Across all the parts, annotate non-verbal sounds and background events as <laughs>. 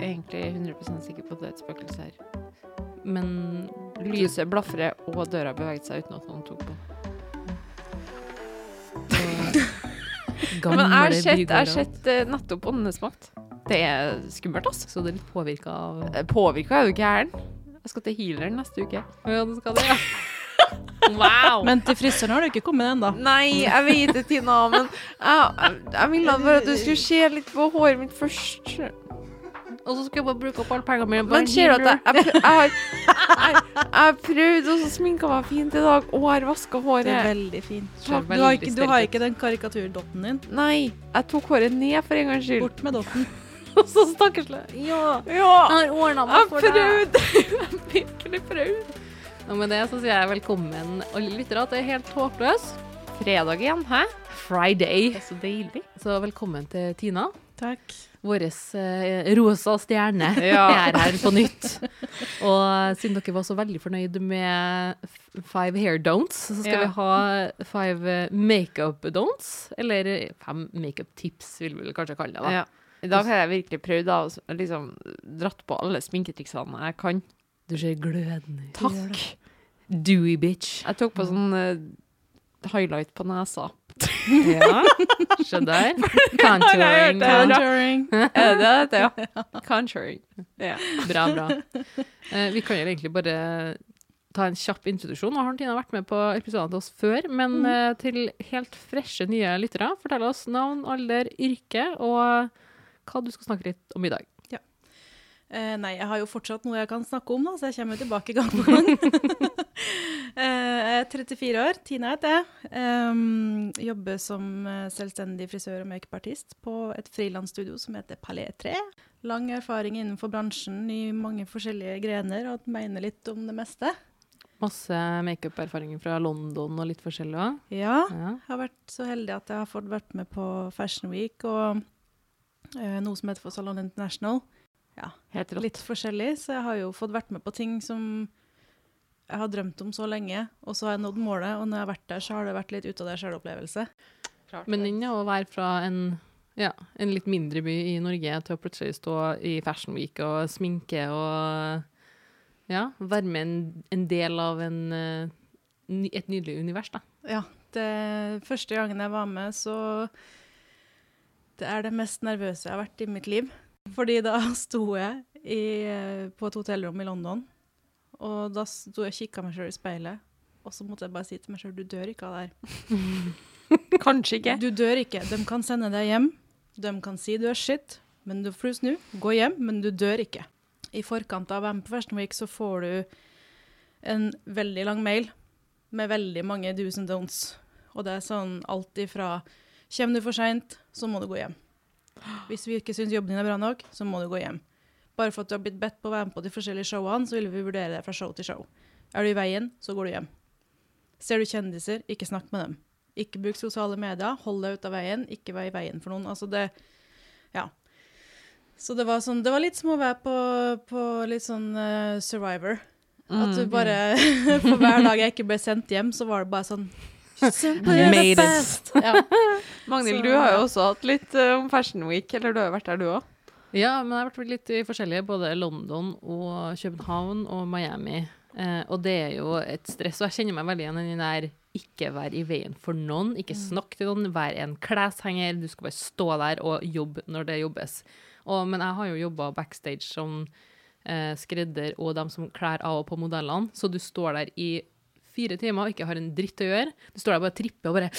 egentlig 100% sikker på at det er et spøkelse her. Men Lyset blafrer, og døra beveget seg uten at noen tok på. <laughs> gamle Men jeg har sett, jeg har sett eh, nettopp Åndenes makt. Det er skummelt, altså. Så det er litt påvirka av Påvirka er du gæren. Jeg skal til healeren neste uke. Ja, det skal det, ja. <laughs> wow! Men til frisøren har du ikke kommet ennå. Nei, jeg vet det, Tina, men jeg, jeg ville bare at du skulle se litt på håret mitt først. Og så skulle jeg bare bruke opp alle pengene mine Men ser du at jeg, jeg, har, <laughs> jeg, jeg prøvd og så sminka meg fint i dag og har vaska Det er veldig fint. Du har, ikke, du har ikke den karikaturdotten din. Nei, jeg tok håret ned for en gangs skyld. Bort med dotten. <laughs> Og så stakkarslig. Ja, Ja, jeg har ordna meg for prøvd. <laughs> Jeg har virkelig prøvd. Og med det så sier jeg velkommen alle lyttere det er helt håpløs. Fredag igjen, hæ? Friday. Det er så deilig. Så velkommen til Tina. Takk. Vår eh, rosa stjerne <laughs> <laughs> Ja. er her på nytt. Og siden dere var så veldig fornøyd med five hair don'ts, så skal Ja. vi ha five eh, makeup don'ts. Eller fem makeup tips, vil vi kanskje kalle det. da. Ja. I dag har jeg virkelig prøvd å liksom dratt på alle sminketriksene jeg kan. Du ser glødende ut. Takk. Dewy bitch. Jeg tok på sånn eh, highlight på nesa. Ja, se der. <laughs> Contouring. Contouring. <laughs> Er det det ja? Contouring. Ja. Bra, bra. Eh, vi kan jo egentlig bare ta en kjapp introduksjon. Nå har Tina vært med på episoder til oss før, men eh, til helt freshe nye lyttere, fortell oss navn, alder, yrke og hva du skal snakke litt om i dag. Eh, nei, jeg har jo fortsatt noe jeg kan snakke om, da, så jeg kommer jo tilbake gang på gang. <laughs> eh, jeg er 34 år, Tina heter jeg. Em, jobber som eh, selvstendig frisør og makeupartist på et frilansstudio som heter Palais 3. Lang erfaring innenfor bransjen i mange forskjellige grener, og mener litt om det meste. Masse makeup-erfaringer fra London og litt forskjellig òg. Ja, Ja. jeg har vært så heldig at jeg har fått vært med på Fashion Week og eh, noe som heter for Salon International. Ja, Helt rått. litt forskjellig, så jeg har jo fått vært med på ting som jeg har drømt om så lenge, og så har jeg nådd målet, og når jeg har vært der, så har det vært litt ut av det sjøl-opplevelse. Men den er å være fra en, ja, en litt mindre by i Norge til å plutselig stå i Fashion Week og sminke og ja, være med en, en del av en, eh, et nydelig univers, da. Ja, det første gangen jeg var med, så Det er det mest nervøse jeg har vært i mitt liv. Fordi da <laughs> sto jeg i, på et hotellrom i London, og da sto jeg og kikka meg sjøl i speilet, og så måtte jeg bare si til meg sjøl du dør ikke av det her. <laughs> Kanskje ikke. Du dør ikke. De kan sende deg hjem. De kan si du er shit, men du får snu. Gå hjem, men du dør ikke. I forkant av VM på Fashion Week så får du en veldig lang mail med veldig mange do's and don'ts. Og det er sånn alt ifra Kommer du for seint, så må du gå hjem. Hvis vi ikke syns jobben din er bra nok, så må du gå hjem. Bare for at du har blitt bedt på å være med på de forskjellige showene, så vil vi vurdere deg fra show til show. Er du i veien, så går du hjem. Ser du kjendiser, ikke snakk med dem. Ikke bruk sosiale medier, hold deg ut av veien, ikke vær i veien for noen. Altså det Ja. Så det var sånn Det var litt som å være på, på litt sånn uh, Survivor. At du Mm. bare <laughs> For hver dag <laughs> jeg ikke ble sendt hjem, så var det bare sånn Made it. <laughs> Ja. Magnhild, du har jo også hatt litt om om Fashion Week, eller du har jo vært der, du òg? Ja, men jeg har vært litt i forskjellige, både London og København og Miami. Eh, og det er jo et stress, og jeg kjenner meg veldig igjen i den der ikke være i veien for noen, ikke snakk til noen, vær en kleshenger, du skal bare stå der og jobbe når det jobbes. Og, men jeg har jo jobba backstage som eh, skredder og dem som klær av og på modellene, så du står der i fire timer og ikke har en dritt å gjøre. Du står der bare og tripper og bare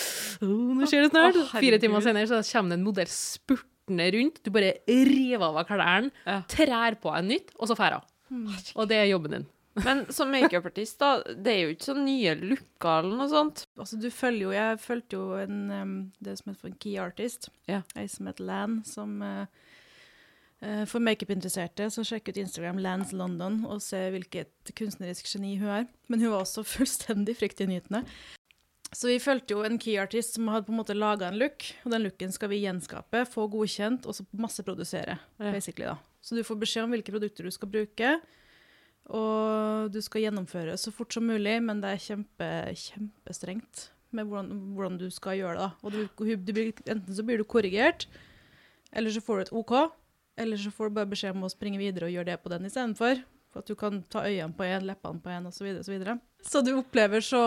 oh, Nå skjer det snart! Oh, fire timer senere så kommer det en modell spurtende rundt. Du bare river av deg klærne, Ja. trær på en nytt, og så drar hun. Og det er jobben din. Men som makeupartist, da, det er jo ikke så nye looker eller noe sånt. Altså, du følger jo Jeg fulgte jo en, em, det som heter for en key artist. Ja. Ei som heter Lan, som eh, For makeup-interesserte, så sjekk ut Instagram Lans London og se hvilket kunstnerisk geni hun er. Men hun var også <laughs> fullstendig fryktinngytende. Så vi fulgte jo en key artist som hadde på en måte laga en look, og den looken skal vi gjenskape, få godkjent og så masseprodusere, Ja. basically. da. Så du får beskjed om hvilke produkter du skal bruke, og du skal gjennomføre så fort som mulig, men det er kjempe, kjempestrengt med hvordan, hvordan du skal gjøre det. da. Og du, du du, enten så blir du korrigert, eller så får du et OK, Eller så får du bare beskjed om å springe videre og gjøre det på den istedenfor. For at du kan ta øynene på én, leppene på én osv. Så, videre, så, videre. så du opplever så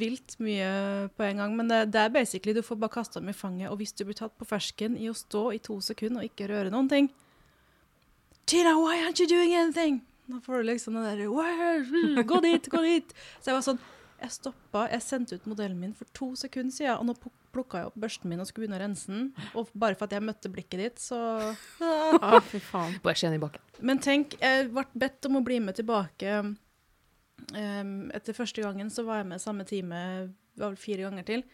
vilt mye på en gang. Men det, det er basically du får bare kasta dem i fanget. Og hvis du blir tatt på fersken i å stå i to sekunder og ikke røre noen ting Tina, why aren't you doing anything? Da får du liksom den derre Gå dit, gå dit. Så jeg var sånn Jeg stoppa, jeg sendte ut modellen min for to sekunder siden, og nå plukka jeg opp børsten min og skulle begynne å rense den. Og bare for at jeg møtte blikket ditt, så Å, <laughs> fy faen. Bare skjeen i bakken. Men tenk, jeg ble bedt om å bli med tilbake. Um, etter første gangen så var jeg med samme time var vel fire ganger til.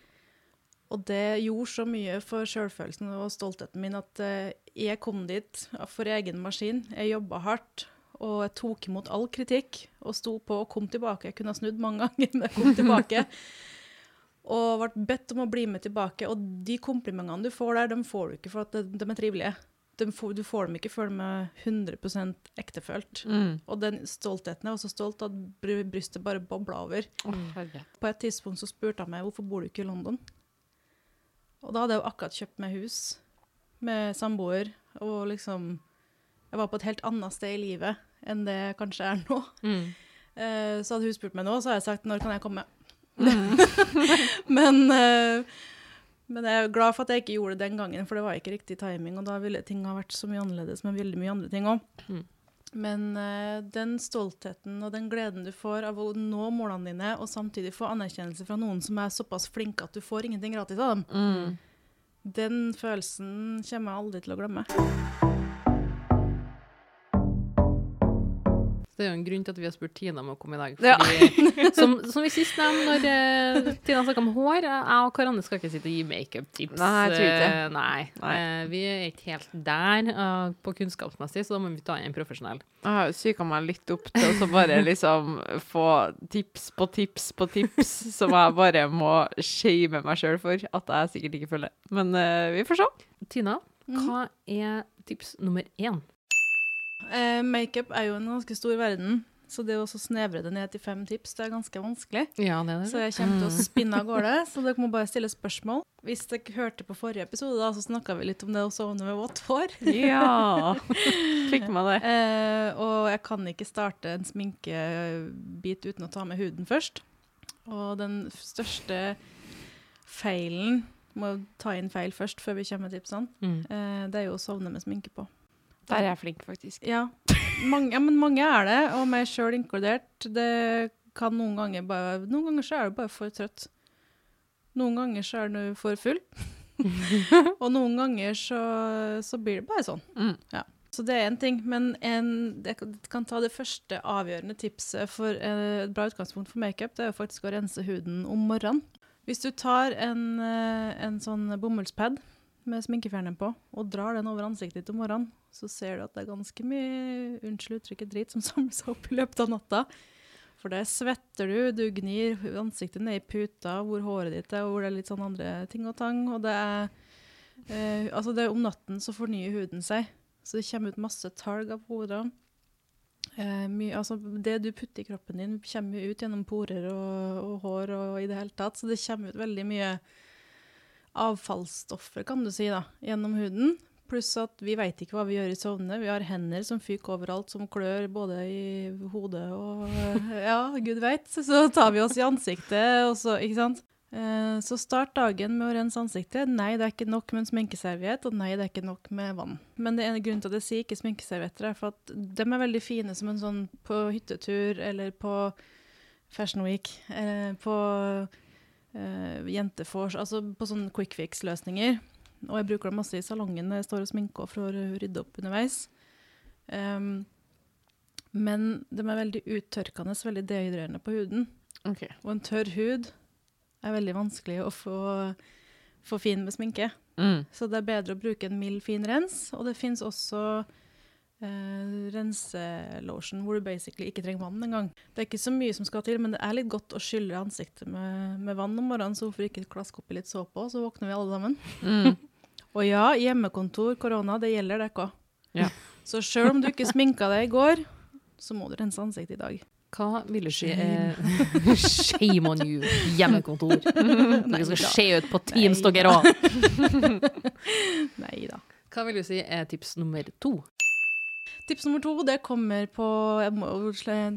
Og det gjorde så mye for sjølfølelsen og stoltheten min at uh, jeg kom dit for egen maskin. Jeg jobba hardt, og jeg tok imot all kritikk og sto på og kom tilbake. Jeg kunne ha snudd mange ganger, men jeg kom tilbake. <laughs> og ble bedt om å bli med tilbake. Og de komplimentene du får der, de får du ikke for at de, de er trivelige. De får, du får dem ikke før de er 100 ektefølt. Mm. Og den stoltheten Jeg var så stolt at brystet bare bobla over. Å. På et tidspunkt så spurte han meg hvorfor bor du ikke i London. Og da hadde jeg jo akkurat kjøpt meg hus med samboer, og liksom Jeg var på et helt annet sted i livet enn det jeg kanskje er nå. Mm. Uh, så hadde hun spurt meg nå, så har jeg sagt 'når kan jeg komme'? <laughs> men, uh, men jeg er glad for at jeg ikke gjorde det den gangen, for det var ikke riktig timing, og da ville ting ha vært så mye annerledes med veldig mye andre ting òg. Mm. Men uh, den stoltheten og den gleden du får av å nå målene dine, og samtidig få anerkjennelse fra noen som er såpass flinke at du får ingenting gratis av dem, Mm. den følelsen kommer jeg aldri til å glemme. Det er jo en grunn til at vi har spurt Tina om å komme i dag. Ja. <laughs> Som, som vi sist nevnte, når uh, Tina snakka om hår Jeg og Karanne skal ikke sitte og gi makeup-tips. Nei, jeg tror ikke. Eh, Nei. Nei. Uh, vi er ikke helt der eh, på kunnskapsmessig, så da må vi ta inn en profesjonell. Jeg har jo psyka meg litt opp til å bare <laughs> liksom få tips på tips på tips, som jeg bare må shame meg sjøl for at jeg sikkert ikke følger. Men eh, vi får se. Tina, Mhm. hva er tips nummer én? Eh, Makeup er jo en ganske stor verden, så det å så snevre det ned til fem tips, det er ganske vanskelig. Ja, det er Så jeg kommer til å spinne av gårde, <laughs> så dere må bare stille spørsmål. Hvis dere hørte på forrige episode, da, så snakka vi litt om det å sovne med vått hår. Ja. <laughs> Fikk med det. Eh, og jeg kan ikke starte en sminkebit uten å ta med huden først. Og den største feilen Må ta inn feil først før vi kommer med tipsene. Mm. Eh, det er jo å sovne med sminke på. Der er jeg flink, faktisk. Ja, mange, ja, men mange er det, og meg sjøl inkludert. Det kan noen ganger bare Noen ganger så er du bare for trøtt. Noen ganger så er du for full. <laughs> og noen ganger så, så blir det bare sånn. Mm. Så det er én ting, men en, jeg kan- kan ta det første avgjørende tipset for eh, et bra utgangspunkt for makeup, det er jo faktisk å rense huden om morgenen. Hvis du tar en, eh, en sånn bomullspad med sminkefjerneren på, og drar den over ansiktet ditt om morgenen, så ser du at det er ganske mye, unnskyld uttrykket, drit som <laughs> samler seg opp i løpet av natta. For det svetter du, du gnir ansiktet ned i puta hvor håret ditt er, og hvor det er litt sånn andre ting og tang. Og det er, eh, altså det er om natten så fornyer huden seg. Så det kommer ut masse talg av hodene. Eh, altså det du putter i kroppen din, kommer ut gjennom porer og, og hår og i det hele tatt. Så det kommer ut veldig mye avfallsstoffer, kan du si, da, gjennom huden. Pluss at vi vet ikke hva vi gjør i sovne. Vi har hender som fyker overalt, som klør både i hodet og <laughs> Ja, gud veit. Så tar vi oss i ansiktet, og så Ikke sant? Eh, Så start dagen med å rense ansiktet. Nei, det er ikke nok med en sminkeserviett, og nei, det er ikke nok med vann. Men det ene grunnen til at jeg sier ikke sminkeservietter, er for at de er veldig fine som en sånn på hyttetur eller på Fashion Week, Eller på eh, jentefors, altså på sånne quick fix-løsninger. Og jeg bruker dem masse i salongen når jeg står og sminker for å rydde opp underveis. Um, men de er veldig uttørkende, veldig dehydrerende på huden. Okay. Og en tørr hud er veldig vanskelig å få, få fin med sminke. Mm. Så det er bedre å bruke en mild, fin rens. Og det fins også eh, renselotion hvor du basically ikke trenger vann engang. Det er ikke så mye som skal til, men det er litt godt å skylle ansiktet med, med vann om morgenen, så hvorfor ikke klaske oppi litt såpe og så våkner vi alle sammen. Mm. <laughs> Og ja, hjemmekontor, korona, det gjelder det ikke. Ja. <laughs> Så sjøl om du ikke sminka deg i går, så må du rense ansiktet i dag. Hva vil du si er <laughs> Shame on you, hjemmekontor. Dere skal se ut på Teams, dere òg. Nei da. Hva vil du si er tips nummer to? Tips nummer to det kommer på Jeg må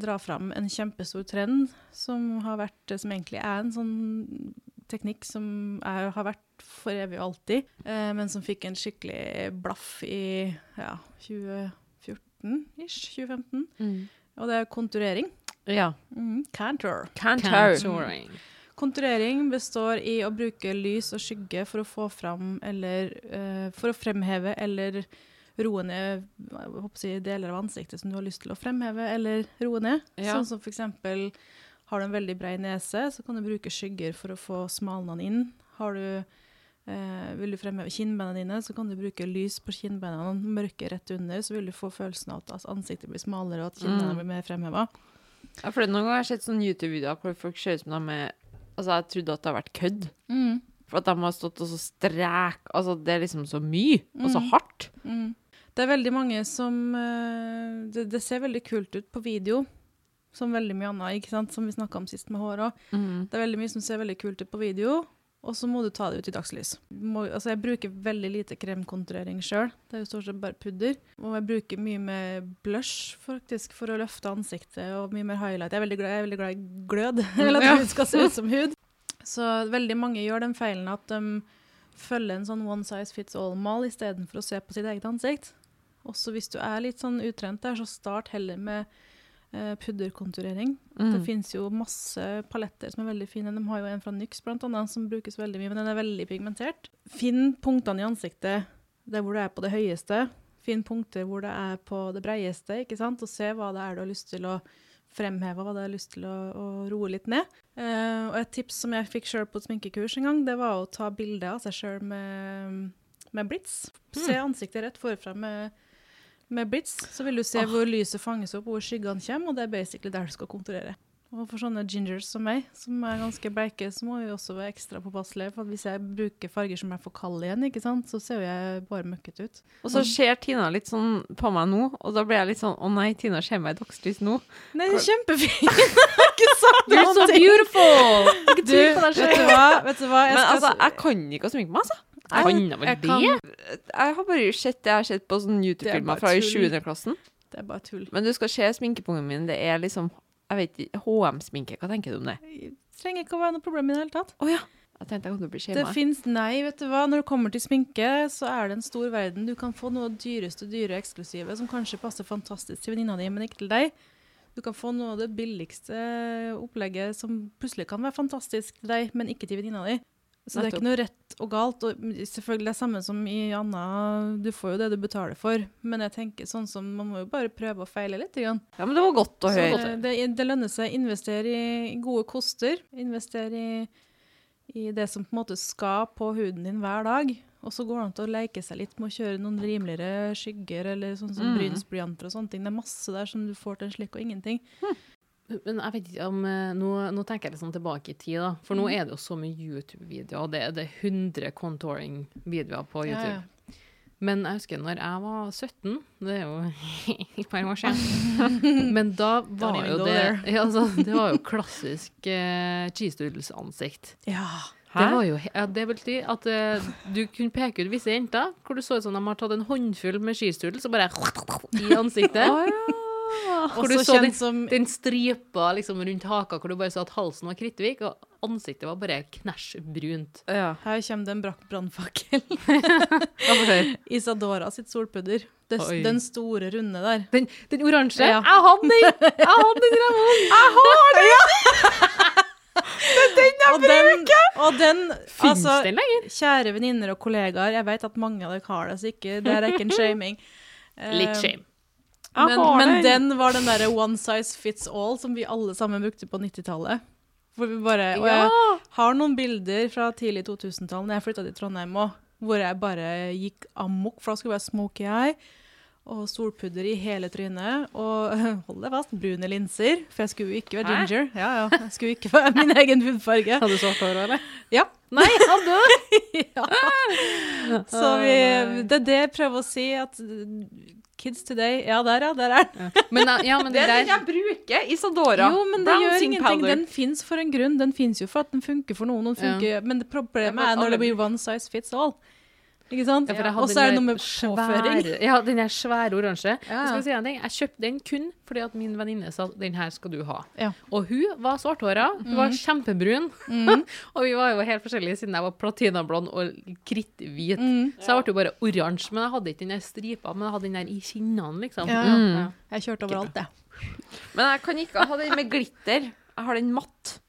dra fram en kjempestor trend som har vært Som egentlig er en sånn teknikk som er, har vært for evig og alltid, eh, men som fikk en skikkelig blaff i ja, 2014-ish, 2015. Og det er konturering. Ja. Mm, Cantor. Cantor. Contouring. Konturering består i å bruke lys og skygge for å få fram eller eh, For å fremheve eller roe ned si, deler av ansiktet som du har lyst til å fremheve eller roe ned. Ja. Sånn som for eksempel har du en veldig bred nese, så kan du bruke skygger for å få smalnene inn. Har du eh, vil du fremheve kinnbeina dine, så kan du bruke lys på kinnbeina, mørke rett under, så vil du få følelsen av at ansiktet blir smalere og at kinnbeina Mm. blir mer fremheva. Ja, for noen ganger har jeg sett sånne YouTube-videoer hvor folk ser ut som de er Altså, jeg trodde at det har vært kødd. For at de har stått og så strek Altså, det er liksom så mye, og så Mm. hardt. Mm. Det er veldig mange som eh, det, det ser veldig kult ut på video, som veldig mye annet, ikke sant? som vi snakka om sist med hår òg. Det er veldig mye som ser veldig kult ut på video, og så må du ta det ut i dagslys. Må, altså jeg bruker veldig lite kremkonturering sjøl. Det er jo stort sett bare pudder. Og jeg bruker mye mer blush faktisk, for å løfte ansiktet, og mye mer highlight. Jeg er veldig glad, jeg er veldig glad i glød, <laughs> eller at hud skal se ut som hud. <laughs> Så veldig mange gjør den feilen at de følger en sånn one size fits all-mal istedenfor å se på sitt eget ansikt. Også hvis du er litt sånn utrent der, så start heller med eh, pudderkonturering. Mm. Det finnes jo masse paletter som er veldig fine. De har jo en fra NYX blant annet, som brukes veldig mye, men den er veldig pigmentert. Finn punktene i ansiktet der hvor det er på det høyeste. Finn punkter hvor det er på det breieste, ikke sant? og se hva det er du har lyst til å fremheve, hva du har lyst til å, å roe litt ned. Eh, og et tips som jeg fikk sjøl på et sminkekurs en gang, det var å ta bilde av seg sjøl med, med blits. Se ansiktet rett forfra med, med blits, så vil du se hvor lyset fanges opp, hvor skyggene kommer, og det er basically der du skal konturere. Og for sånne gingers som meg, som er ganske bleike, så må vi også være ekstra påpasselige. For at hvis jeg bruker farger som er for kalde igjen, ikke sant, så ser jeg bare møkkete ut. Og så ser Tina litt sånn på meg nå, og da blir jeg litt sånn Å nei, Tina ser meg i dagslys nå. Nei, <laughs> <laughs> du er har ikke sagt You're so beautiful! Du, vet du hva? Vet du hva? Jeg Men skal altså, jeg kan ikke å sminke meg, altså. Jeg kan da vel det? Jeg har bare sett det jeg har sett på sånne er YouTube-filmer fra i tull. 7. klassen. Det er bare tull. Men du skal se sminkepungen min, det er liksom Jeg vet ikke, HM-sminke, hva tenker du om det? Det trenger ikke å være noe problem i det hele tatt. Å ja. Jeg tenkte jeg kom til å bli Det fins Nei, vet du hva. Når det kommer til sminke, så er det en stor verden. Du kan få noe dyreste dyre eksklusive som kanskje passer fantastisk til venninna di, men ikke til deg. Du kan få noe av det billigste opplegget som plutselig kan være fantastisk til deg, men ikke til venninna di. Så det er ikke noe rett og galt. Og selvfølgelig det er samme som i Anna, du får jo det du betaler for. Men jeg tenker sånn som man må jo bare prøve og feile litt. Igjen. Ja, men det var godt å høre. det, det, det lønner seg. å Investere i gode koster. Investere i, i det som på en måte skal på huden din hver dag. Og så går det an til å leke seg litt med å kjøre noen rimeligere skygger eller sånn som Mm. brynsblyanter og sånne ting. Det er masse der som du får til en slikk og ingenting. Men jeg vet ikke om eh, Nå, nå tenker jeg litt sånn tilbake i tid, da. For nå er det jo så mye YouTube-videoer, det, det er 100 contouring-videoer på YouTube. Ja, Men jeg husker når jeg var 17, det er jo <laughs> et par år siden, <laughs> men da var jo det <laughs> ja, altså, Det var jo klassisk eh, cheese doodles-ansikt. ja. Det var jo, ja, det betyr at uh, du kunne peke ut visse jenter, hvor du så ut som de har tatt en håndfull med cheese doodles og bare i ansiktet. oh, ja. Hvor du så den, som den stripa liksom rundt haka, hvor du bare så at halsen var kritthvit, og ansiktet var bare knæsj brunt. ja. Her kommer det en brakk brannfakkel. <laughs> Ja. Isadora sitt solpudder. Des, den store, runde der. Den, den oransje! Ja. Jeg hadde den! Jeg hadde den! Jeg har den! <laughs> Det Og den, og den Fins altså, den lenger? Kjære venninner og kollegaer, jeg vet at mange av dere har det, så ikke, det er ikke en shaming. Eh, Litt shame. Men, men den. var den derre one size fits all som vi alle sammen brukte på 90-tallet. Hvor vi bare Og jeg har noen bilder fra tidlig 2000-tall da jeg flytta til Trondheim òg, hvor jeg bare gikk amok, for da skulle jeg være smoky eye. Og solpudder i hele trynet. Og <laughs> hold deg fast, brune linser. For jeg skulle jo ikke være ginger. Ja, ja. Jeg skulle ikke være min egen hudfarge. Hadde du svart hår, eller? Ja. Nei, hadde du? <laughs> ja. Så vi, det er det jeg prøver å si, at kids today Ja, der, ja. Der er den. Men, ja, men <laughs> Det det er den jeg bruker. Isadora. Jo, men det gjør ingenting. powder. Den fins for en grunn. Den fins jo for at den funker for noen. Den funker, Men det problemet er når det blir one size fits all. Ikke sant? Ja, for jeg Og hadde så er det den noe med påføring. svære- Ja, den der svære oransje. Ja, Jeg si. Jeg kjøpte den kun fordi at min venninne sa den her skal du ha. Ja. Og hun var svarthåra, hun var kjempebrun. Mm. <laughs> og vi var jo helt forskjellige siden jeg var platinablond og kritthvit. Mm. Så jeg ble jo bare oransje, men jeg hadde ikke den der stripa, men jeg hadde den der i kinnene, liksom. Ja. Mm. Jeg kjørte overalt, jeg. Men jeg kan ikke ha den med glitter. Jeg har den matt.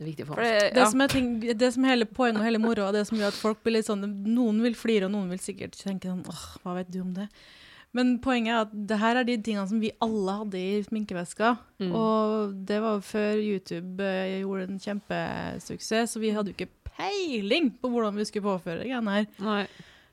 Det er viktig for For det, ja. Det som er, ting, det som er hele poenget og hele moroa, det som gjør at folk blir litt sånn Noen vil flire, og noen vil sikkert tenke sånn åh, hva vet du om det? Men poenget er at det her er de tingene som vi alle hadde i sminkeveska. Mm. Og det var jo før YouTube eh, gjorde en kjempesuksess, så vi hadde jo ikke peiling på hvordan vi skulle påføre greiene her. Nei.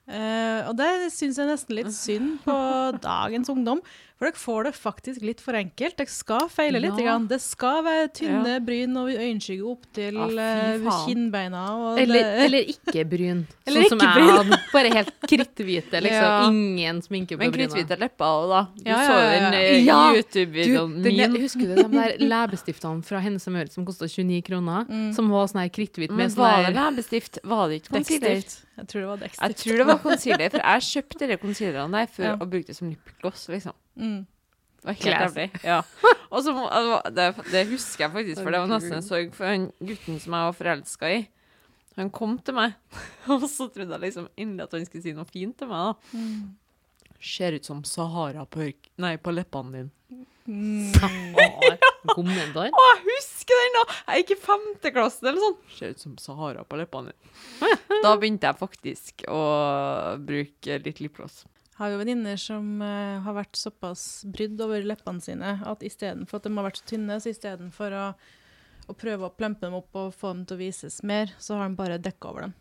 Eh, og det syns jeg nesten litt synd på <laughs> dagens ungdom. For dere får det faktisk litt for enkelt. Dere skal feile litt. Ja. Det skal være tynne bryn og øyenskygge opp til Ja, eh, kinnbeina. Og Eller, det, eller ikke bryn. <laughs> Eller sånn som ikke jeg bryn. hadde. Bare helt kritthvite, liksom. <laughs> Ja. Ingen sminke på bryna. Men kritthvite lepper òg, da. Du Ja, ja, så ja, den ja. eh, YouTube-videoen min. husker du de der <laughs> leppestiftene fra Hennes og møret som kosta 29 kroner? Mm. Som var sånn her kritthvit Men med var det sånn leppestift? Var det ikke concealer? Jeg tror det var Jeg tror det var concealer, for jeg kjøpte de concealerne der før Ja. og brukte det som lipgloss, liksom. Mm. Det var helt jævlig. Ja. <laughs> Og så må- det, det, husker jeg faktisk, for det var nesten en sorg for han gutten som jeg var forelska i. Han kom til meg, <laughs> og så trodde jeg liksom endelig at han skulle si noe fint til meg. da. Mm. Ser ut som Sahara på, nei, på leppene dine. Mm. <laughs> Sahar. Å, jeg husker den da! Jeg gikk i femte klasse eller sånn. Ser ut som Sahara på leppene dine. Da begynte jeg faktisk å bruke litt lipgloss. Har jo venninner som uh, har vært såpass brydd over leppene sine at istedenfor at de har vært så tynne, så istedenfor å, å prøve å plumpe dem opp og få dem til å vises mer, så har de bare dekka over dem.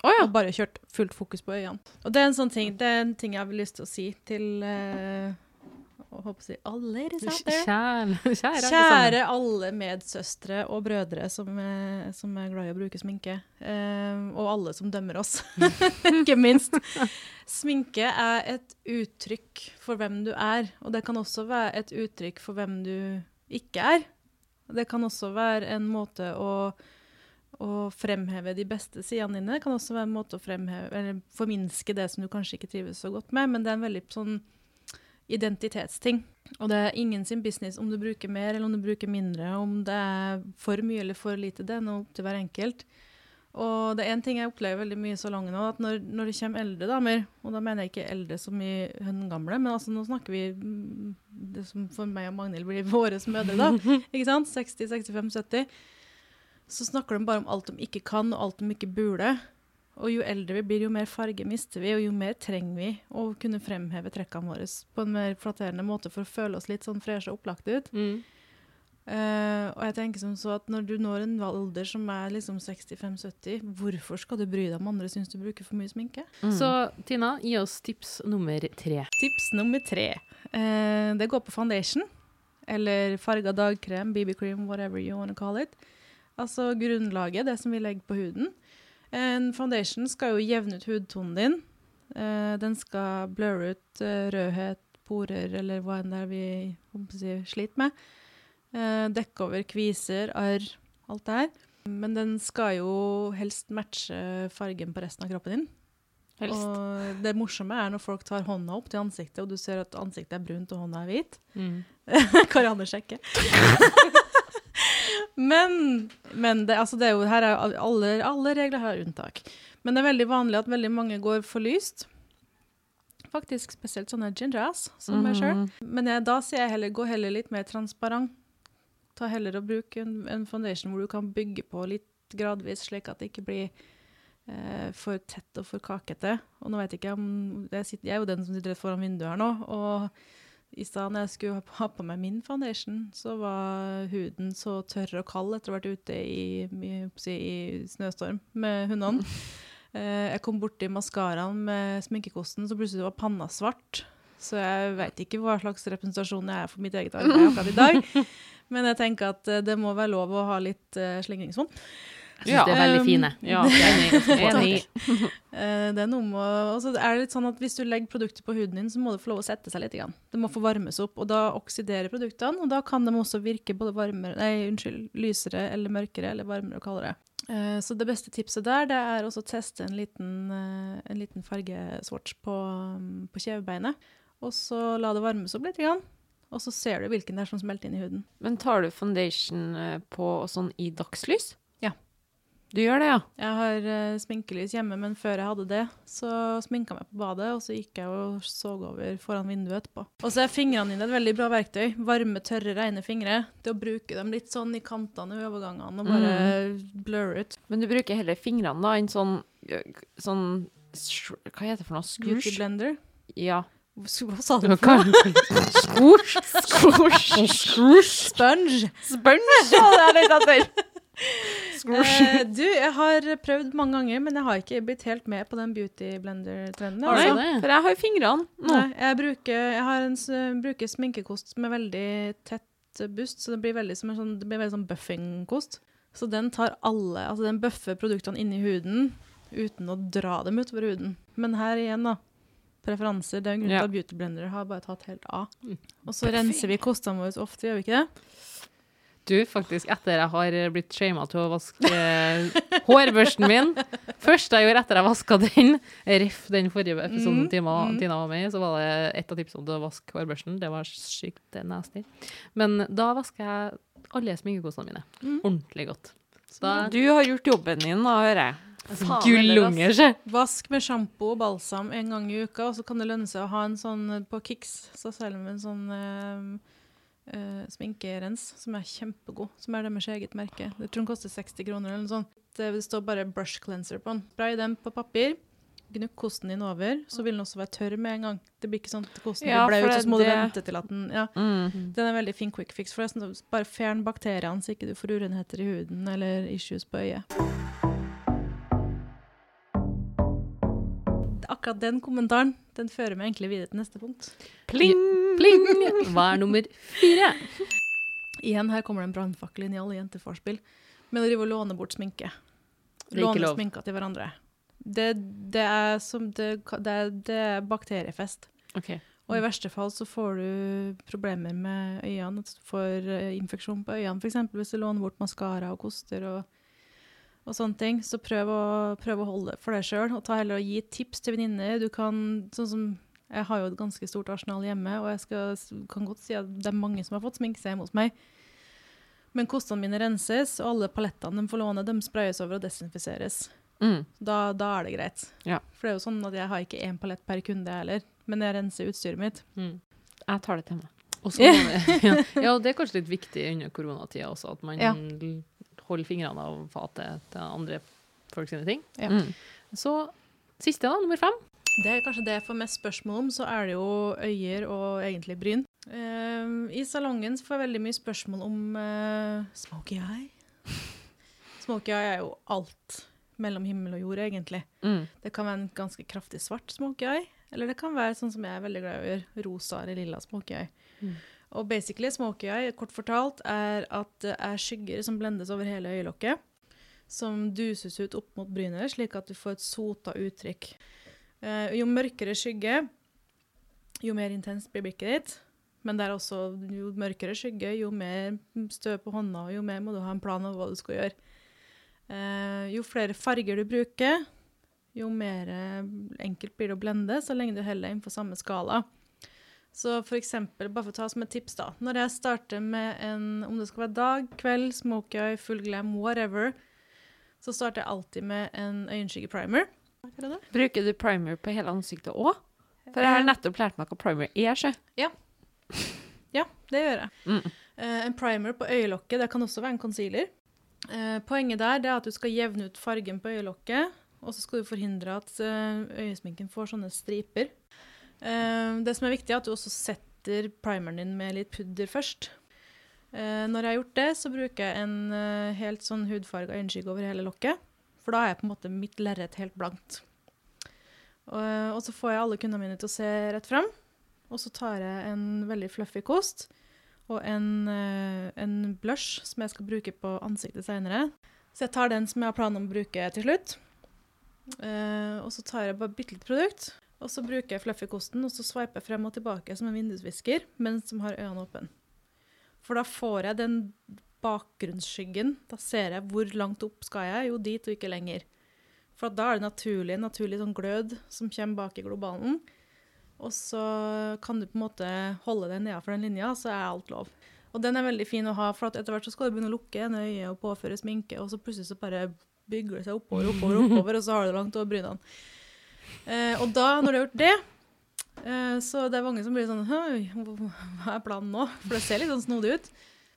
Oh, ja. Og bare kjørt fullt fokus på øynene. Og det er en sånn ting, det er en ting jeg har lyst til å si til eh, å håper å si, alle. Kjære, <laughs> kjære. Kjære alle medsøstre og brødre som er, som er glad i å bruke sminke. Um, og alle som dømmer oss, <laughs> ikke minst. Sminke er et uttrykk for hvem du er, og det kan også være et uttrykk for hvem du ikke er. Det kan også være en måte å, å fremheve de beste sidene dine. Det kan også være en måte å fremheve, eller forminske det som du kanskje ikke trives så godt med, men det er en veldig sånn identitetsting. Og det er ingen sin business om du bruker mer eller om du bruker mindre, om det er for mye eller for lite. Det er noe opp til hver enkelt. Og det er en ting jeg opplever veldig mye i salongen nå, at når, når det kommer eldre damer, og da mener jeg ikke eldre som i høngamle, men altså nå snakker vi mm, det som for meg og Magnhild blir <laughs> våre mødre, da. <laughs> Ikke sant? 60, 65, 70. Så snakker de bare om alt de ikke kan, og alt de ikke burde. Og jo eldre vi blir, jo mer farge mister vi, og jo mer trenger vi å kunne fremheve trekkene våre på en mer flatterende måte for å føle oss litt sånn freshe og opplagt ut. Mm. Uh, og jeg tenker som så at når du når en alder som er liksom 65-70, hvorfor skal du bry deg om andre syns du bruker for mye sminke? Mm. Så Tina, gi oss tips nummer tre. Tips nummer tre. Uh, det går på foundation. Eller farga dagkrem, BB-cream, whatever you wanna call it. Altså grunnlaget, det som vi legger på huden. En foundation skal jo jevne ut hudtonen din. Uh, den skal blurre ut uh, rødhet, porer eller hva enn det er vi si, sliter med. Uh, dekke over kviser, arr, alt det her. Men den skal jo helst matche fargen på resten av kroppen din. Helst. Og det morsomme er når folk tar hånda opp til ansiktet, og du ser at ansiktet er brunt og hånda er hvit. Mm. <laughs> Karianne sjekker. <laughs> men men det, altså det er jo, her er alle, alle regler har unntak. Men det er veldig vanlig at veldig mange går for lyst. Faktisk spesielt sånne ginger ass, som meg sjøl. Mhm. Men jeg, da sier jeg heller gå heller litt mer transparent. Ta heller og bruk en, en foundation hvor du kan bygge på litt gradvis, slik at det ikke blir eh, for tett og for kakete. Og nå vet jeg ikke om jeg, sitter, jeg er jo den som sitter rett foran vinduet her nå. Og i stad når jeg skulle ha- på meg min foundation, så var huden så tørr og kald etter å ha vært ute i, i, i snøstorm med hundene. <laughs> Eh, jeg kom borti maskaraen med sminkekosten, så plutselig var panna svart. Så jeg vet ikke hva slags representasjon jeg er for mitt eget arbeid akkurat i dag. <laughs> Men jeg tenker at eh, det må være lov å ha litt uh, slingringsmonn. Jeg syns det er veldig Um, fine. Ja. Enig. <laughs> Eh, det er noe med og så er det litt sånn at Hvis du legger produkter på huden din, så må det få lov å sette seg litt. Grann. Det må få varmes opp, og da oksiderer produktene. Og da kan de også virke både varmere, nei, unnskyld, lysere eller mørkere eller varmere og kaldere. Eh, så det beste tipset der, det er også å teste en liten, eh, en liten fargeswatch på, mm, på kjevebeinet. Og så la det varmes opp litt, grann, og så ser du hvilken det er som smelter inn i huden. Men tar du foundation på sånn i dagslys? Du gjør det, ja? Jeg har uh, sminkelys hjemme, men før jeg hadde det, så sminka jeg meg på badet, og så gikk jeg og så over foran vinduet etterpå. Og så er fingrene dine et veldig bra verktøy. Varme, tørre, rene fingre. Det å bruke dem litt sånn i kantene i overgangene og bare blurre ut. Men du bruker heller fingrene da, enn sånn, sånn Hva heter det for noe? Beauty Squoosh? blender. Ja. Hva sa du? <laughs> Squoosh? Squoosh? Sponge. Sponge, ja, det er litt etter. Eh, <laughs> du, jeg har prøvd mange ganger, men jeg har ikke blitt helt med på den beauty blender-trenden. Altså. det? For jeg har jo fingrene nå. Nei, jeg bruker, jeg har en, bruker sminkekost med veldig tett bust, så det blir veldig som en sånn, veldig sånn buffingkost. Så den tar alle, altså den bøffer produktene inni huden uten å dra dem utover huden. Men her igjen da, preferanser, det er en grunn Ja. til at beauty blender har bare tatt helt av. Mm. Og så renser vi kostene våre ofte, gjør vi ikke det? Du, faktisk, etter jeg har blitt shama til å vaske eh, hårbørsten min Første jeg gjorde etter jeg vaska den, ref den forrige episoden Mhm, Tina, mhm. Tina var med i, så var det et av tipsene til å vaske hårbørsten. Det var sykt nasty. Men da vasker jeg alle sminkekosene mine mm. ordentlig godt. Så da Du har gjort jobben din, da, hører jeg. Gullunger, se! Vask med sjampo og balsam en gang i uka, og så kan det lønne seg å ha en sånn eh, på Kix, så selger de en sånn eh, eh, sminkerens som er kjempegod, som er deres eget merke. Jeg tror den koster 60 kroner eller noe sånt. Det står bare brush cleanser på den. Spray den på papir, gnukk kosten din over, så vil den også være tørr med en gang. Det blir ikke sånn at kosten Ja, blir blaut, så må du vente til at den Ja. Mm. Den er veldig fin quick fix. Forresten, bare fjern bakteriene så ikke du får urenheter i huden eller issues på øyet. Akkurat den kommentaren den fører meg egentlig videre til neste punkt. Pling! Pling! <laughs> Hva er nummer fire? Igjen, her kommer det en brannfakkel inn i alle jenteforspill. Men å drive og låne bort sminke. Låne lov. sminka til hverandre. Det, det, er som det, det, det er bakteriefest. Okay. Og i verste fall så får du problemer med øynene. At du får eh, infeksjon på øynene, f.eks. hvis du låner bort maskara og koster og, og sånne ting. Så prøv å, prøv å holde for deg sjøl, og ta heller og gi tips til venninner. Du kan, sånn som Jeg har jo et ganske stort arsenal hjemme, og jeg skal, kan godt si at det er mange som har fått sminke seg hjemme hos meg. Men kostene mine renses, og alle palettene de får låne, de sprayes over og desinfiseres. Mm. Da, da er det greit. Ja. For det er jo sånn at jeg har ikke én palett per kunde heller, men jeg renser utstyret mitt. Mm. Jeg tar det til meg. Og så må <laughs> det, <laughs> ja. ja, og det er kanskje litt viktig under koronatida også, at man Ja. Holder fingrene av fatet til andre folk sine ting. Ja. Mm. Så siste, da, nummer fem. Det er kanskje det jeg får mest spørsmål om, så er det jo øyer og egentlig bryn. Uh, I salongen så får jeg veldig mye spørsmål om uh, smoky eye. <laughs> Smoky eye er jo alt mellom himmel og jord, egentlig. Mm. Det kan være en ganske kraftig svart smoky eye, eller det kan være sånn som jeg er veldig glad i å gjøre, rosa eller lilla smoky eye. Mm. Og basically, smoky eye, kort fortalt, er at det er skygger som blendes over hele øyelokket, som duses ut opp mot brynet, slik at du får et sota uttrykk. Eh, jo mørkere skygge, jo mer intenst blir blikket ditt. Men det er også, jo mørkere skygge, jo mer støv på hånda, og jo mer må du ha en plan over hva du skal gjøre. Uh, jo flere farger du bruker, jo mer eh, enkelt blir det å blende, så lenge du heller innenfor samme skala. Så for eksempel, bare for å ta som et tips da, når jeg starter med en, om det skal være dag, kveld, smoky eye, full glam, whatever, så starter jeg alltid med en øyenskyggeprimer. Er? Bruker du primer på hele ansiktet òg? For jeg har nettopp lært meg hva primer er, sjø. <laughs> Ja, det gjør jeg. Mm. Eh, en primer på øyelokket, det kan også være en concealer. Eh, poenget der det er at du skal jevne ut fargen på øyelokket, og så skal du forhindre at eh, øyesminken får sånne striper. Eh, det som er viktig, er at du også setter primeren din med litt pudder først. Uh, når jeg har gjort det, så bruker jeg en uh, helt sånn hudfarga øyenskygge over hele lokket. For da er jeg på en måte mitt lerret helt blankt. Og, så får jeg alle kundene mine til å se rett fram. Og så tar jeg en veldig fluffy kost og en, en blush som jeg skal bruke på ansiktet senere. Så jeg tar den som jeg har planer om å bruke til slutt. Og så tar jeg bare bitte litt produkt. Og så bruker jeg fluffy kosten, og så sveiper frem og tilbake som en vindusvisker, men som har øynene åpne. For da får jeg den bakgrunnsskyggen. Da ser jeg hvor langt opp skal jeg. Jo, dit og ikke lenger. For da er det naturlig, naturlig sånn glød som kommer bak i globalen. Og så kan du på en måte holde deg nedafor den linja, så er alt lov. Og den er veldig fin å ha, for etter hvert så skal du begynne å lukke ene øyet og påføre sminke, og så plutselig så bare bygger det seg oppover, oppover, oppover, og så har du det langt over brynene. Eh, og da, når du har gjort det, eh, så det er mange som blir sånn hva er planen nå? For det ser litt sånn snodig ut.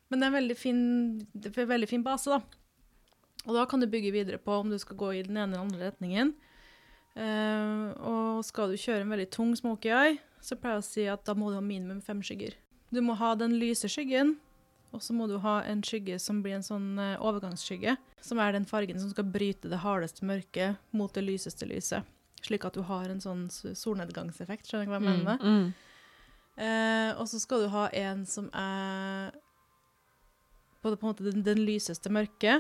Men det er en veldig fin, en veldig fin base, da. Og da kan du bygge videre på om du skal gå i den ene eller andre retningen. Eh, og skal du kjøre en veldig tung smoky eye, så pleier jeg å si at da må du ha minimum fem skygger. Du må ha den lyse skyggen, og så må du ha en skygge som blir en sånn eh, overgangsskygge, som er den fargen som skal bryte det hardeste mørket mot det lyseste lyset. Slik at du har en sånn solnedgangseffekt, skjønner du hva jeg mener? med? Mm. Eh, og så skal du ha en som er på, på en måte den, den lyseste mørke,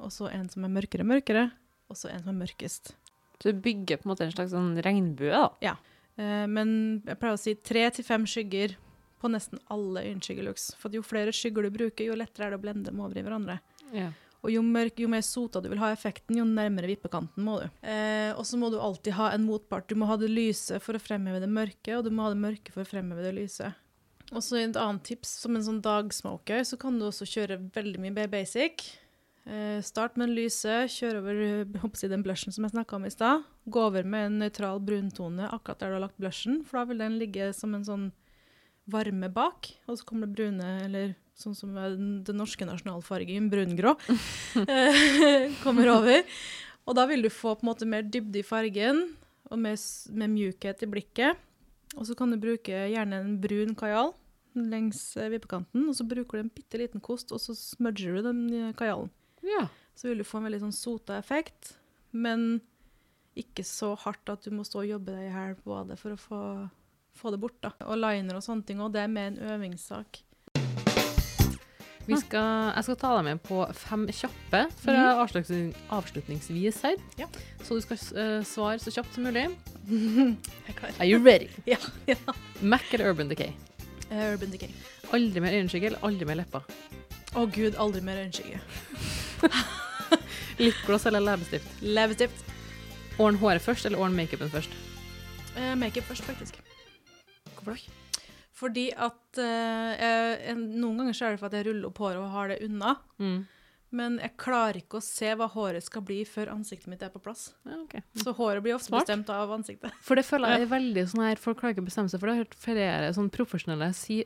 og så en som er mørkere mørkere, og så en som er mørkest. Så du bygger på en måte en slags sånn regnbue, da. Eh, men jeg pleier å si tre til fem skygger på nesten alle øyenskyggelooks. For jo flere skygger du bruker, jo lettere er det å blende dem over i hverandre. Ja. Og jo, mørk, jo mer sota du vil ha effekten, jo nærmere vippekanten må du. Eh, og så må du alltid ha en motpart. Du må ha det lyse for å fremheve det mørke, og du må ha det mørke for å fremheve det lyse. Og så et annet tips, som en sånn dagsmoker, så kan du også kjøre veldig mye mer basic. Eh, start med den lyse, kjør over jeg håper den blushen som jeg snakka om i stad. Gå over med en nøytral bruntone akkurat der du har lagt blushen, for da vil den ligge som en sånn varme bak, og så kommer det brune, eller sånn som den, norske nasjonalfargen, brungrå, <laughs> eh, kommer over. Og da vil du få på en måte mer dybde i fargen, og mer, mer mjukhet i blikket. Og så kan du bruke gjerne en brun kajal lengs eh, vippekanten, og så bruker du en bitte liten kost, og så smudger du den kajalen. ja. Så vil du få en veldig sånn sota effekt, men ikke så hardt at du må stå og jobbe deg i på det for å få, få det bort. da. Og liner og sånne ting, og det er mer en øvingssak. Vi skal, jeg skal ta deg med på fem kjappe for mm. avslutning, avslutningsvis her. Ja. Så du skal uh, svare så kjapt som mulig. Are you ready? <laughs> Ja. ja. Mac eller Urban Decay? Uh, Urban Decay. Aldri mer øyenskygge eller aldri mer lepper? Å gud, aldri mer øyenskygge. <laughs> Lipgloss eller leppestift? Leppestift. Ordne håret først eller ordne makeupen først? Uh, Makeup først, faktisk. Hvorfor da? Fordi at eh, jeg, Noen ganger så er det for at jeg ruller opp håret og har det unna. Mm. Men jeg klarer ikke å se hva håret skal bli før ansiktet mitt er på plass. Ja, ok. Så håret blir ofte Smart. bestemt av ansiktet. For det føler jeg er veldig sånn her, folk klarer ikke å bestemme seg, for det har hørt flere sånn profesjonelle si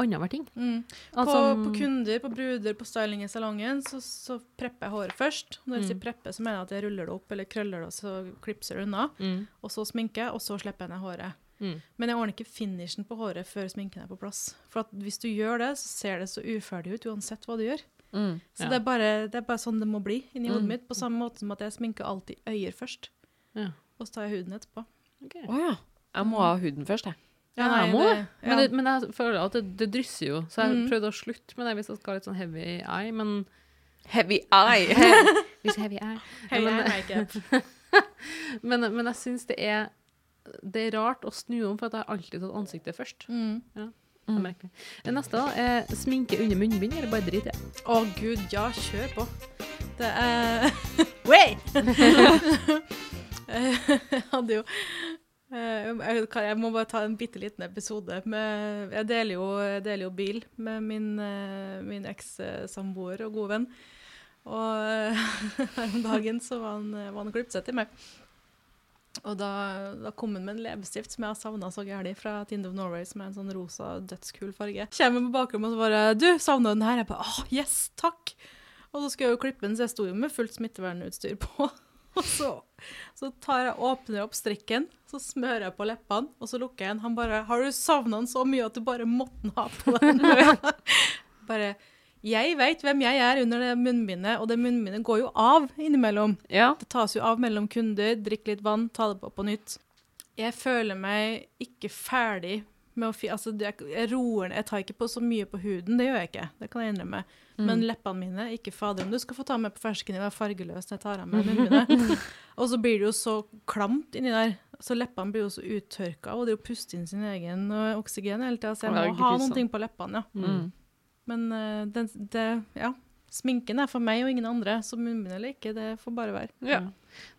annenhver ting. Mm. Altså, på, på kunder, på bruder, på styling i salongen, så, så prepper jeg håret først. Når jeg Mm. sier preppe, så mener jeg at jeg ruller det opp eller krøller det, og så klipser det unna. mm, Og så sminker jeg, og så slipper jeg ned håret. Mm. Men jeg ordner ikke finishen på håret før sminken er på plass. For at hvis du gjør det, så ser det så uferdig ut uansett hva du gjør. Mm. Så Ja. det, er bare, det er bare sånn det må bli inni hodet Mm. mitt. På samme måte som at jeg sminker alltid øyer først, Ja. og så tar jeg huden etterpå. Å okay. oh, ja. Jeg må ha huden først, jeg. Ja, nei, jeg må det. ja. Men, det, men jeg føler at det, det drysser jo, så jeg Mm. prøvde å slutte med det hvis jeg skal ha litt sånn heavy eye, men Heavy eye. <laughs> Hvis heavy eye. Heavy eye. <laughs> Men, men jeg syns det er det er rart å snu om, for at jeg har alltid tatt ansiktet først. Mm. Det er Mm. neste da er sminke under munnbind, eller bare drit i det. Å gud, ja, kjør på. Det er <laughs> Way! jeg hadde jo eh, jeg, må bare ta en bitte liten episode. Med, jeg, deler jo, jeg deler jo bil med min, eh, min eks-samboer og gode venn. Og her <laughs> om dagen så var han, var han klippet seg til meg. Og da, da kom han med en leppestift som jeg har savna så gæli fra Tind of Norway, som er en sånn rosa, dødskul farge. Kommer på bakrommet og så bare 'Du, savna den her?' Jeg bare 'Å, yes, takk'. Og så skulle jeg jo klippe den, så jeg sto jo med fullt smittevernutstyr på. <laughs> Og så, så tar jeg, åpner jeg opp strikken, så smører jeg på leppene, og så lukker jeg den. Han bare 'Har du savna den så mye at du bare måtte den ha på den?' <laughs> bare Jeg veit hvem jeg er under det munnbindet, og det munnbindet går jo av innimellom. Ja. Det tas jo av mellom kunder, drikk litt vann, ta det på på nytt. Jeg føler meg ikke ferdig med å fi... Altså, jeg roer ned. Jeg tar ikke på så mye på huden, det gjør jeg ikke. Det kan jeg innrømme. Men leppene mine, ikke fader om du skal få ta med på fersken i være fargeløs når jeg tar av meg munnbindet. <laughs> og så blir det jo så klamt inni der. Så leppene blir jo så uttørka, og det er jo puste inn sin egen oksygen hele tida. Så jeg må ha noen ting på leppene, ja. Mm. Men eh, den, det, ja. Sminken er for meg og ingen andre, så munnbind eller ikke, det får bare være. Ja.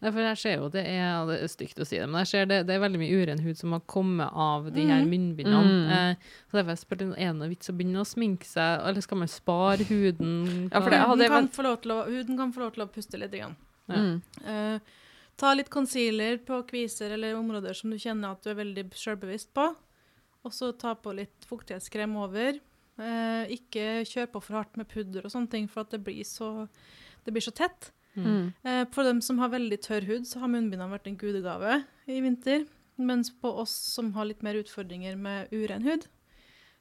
Nei, for jeg ser jo det er, det er stygt å si det, men jeg ser det, det er veldig mye uren hud som har kommet av de her Mhm. munnbindene. Mm. Eh, så derfor jeg spurte er det noe vits å begynne å sminke seg, eller skal man spare huden? Ja, for det hadde huden, kan få lov til å, huden kan få lov til å puste litt. Grann. Ja. Mm. Eh, ta litt concealer på kviser eller områder som du kjenner at du er veldig selvbevisst på. Og så ta på litt fuktighetskrem over. Eh, ikke kjør på for hardt med pudder og sånne ting, for at det blir så, det blir så tett. Mm. Eh, for dem som har veldig tørr hud, så har munnbindene vært en gudegave i vinter. Mens på oss som har litt mer utfordringer med uren hud,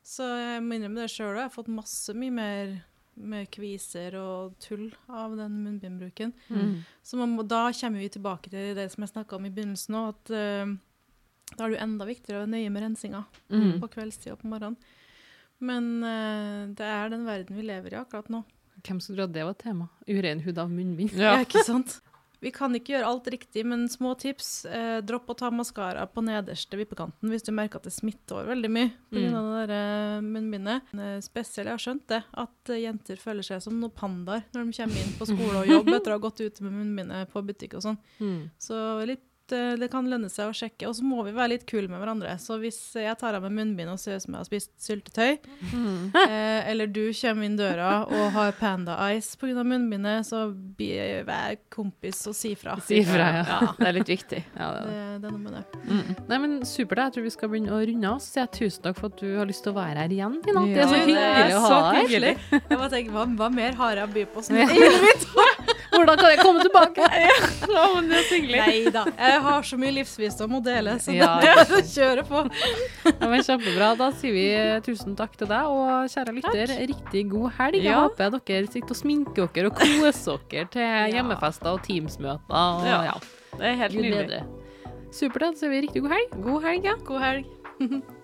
så jeg må innrømme det sjøl òg, jeg har fått masse mye mer med kviser og tull av den munnbindbruken. Mm. Så man da kommer vi tilbake til det som jeg snakka om i begynnelsen òg, at uh, da er det jo enda viktigere å være nøye med rensinga Mm. på kveldstid og på morgenen. Men uh, det er den verden vi lever i akkurat nå. Hvem skulle tro at det var et tema? Uren hud av munnbind. Ja. Ja, ikke sant? Vi kan ikke gjøre alt riktig, men små tips. Eh, dropp å ta maskara på nederste vippekanten hvis du merker at det smitter over veldig mye pga. Mm. av det der eh, munnbindet. Eh, spesielt, jeg har skjønt det, at jenter føler seg som noen pandaer når de kommer inn på skole og jobb <laughs> etter å ha gått ute med munnbindet på butikk og sånn. Mm. Så litt, det kan lønne seg å sjekke. Og så må vi være litt kule med hverandre. Så hvis jeg tar av meg munnbind og ser ut som jeg har spist syltetøy, Mm. <laughs> eh, eller du kommer inn døra og har Panda Ice pga. munnbindet, så vær kompis og si fra. Si fra, ja. Det er litt viktig. Ja, det, Det, det er noe med det. Mm. Nei, men Supert. Jeg tror vi skal begynne å runde av. Så sier jeg tusen takk for at du har lyst til å være her igjen, Tina. det er så hyggelig å ha deg. her. Jeg bare tenker, hva, hva mer har jeg å by på? <laughs> Som Ja. Hvordan kan jeg komme tilbake? <laughs> Ja, men det er hyggelig. Nei da, jeg har så mye livsvisdom å dele, så Ja. det er å kjøre på. Ja, men Kjempebra. Da sier vi eh, tusen takk til deg, og kjære lytter, riktig god helg. Jeg Ja. håper dere sitter og sminker dere og koser dere til hjemmefester og Teams-møter. Og, Ja. ja. Det er helt nydelig. Supert. Da sier vi riktig god helg. God helg, ja. God helg. <laughs>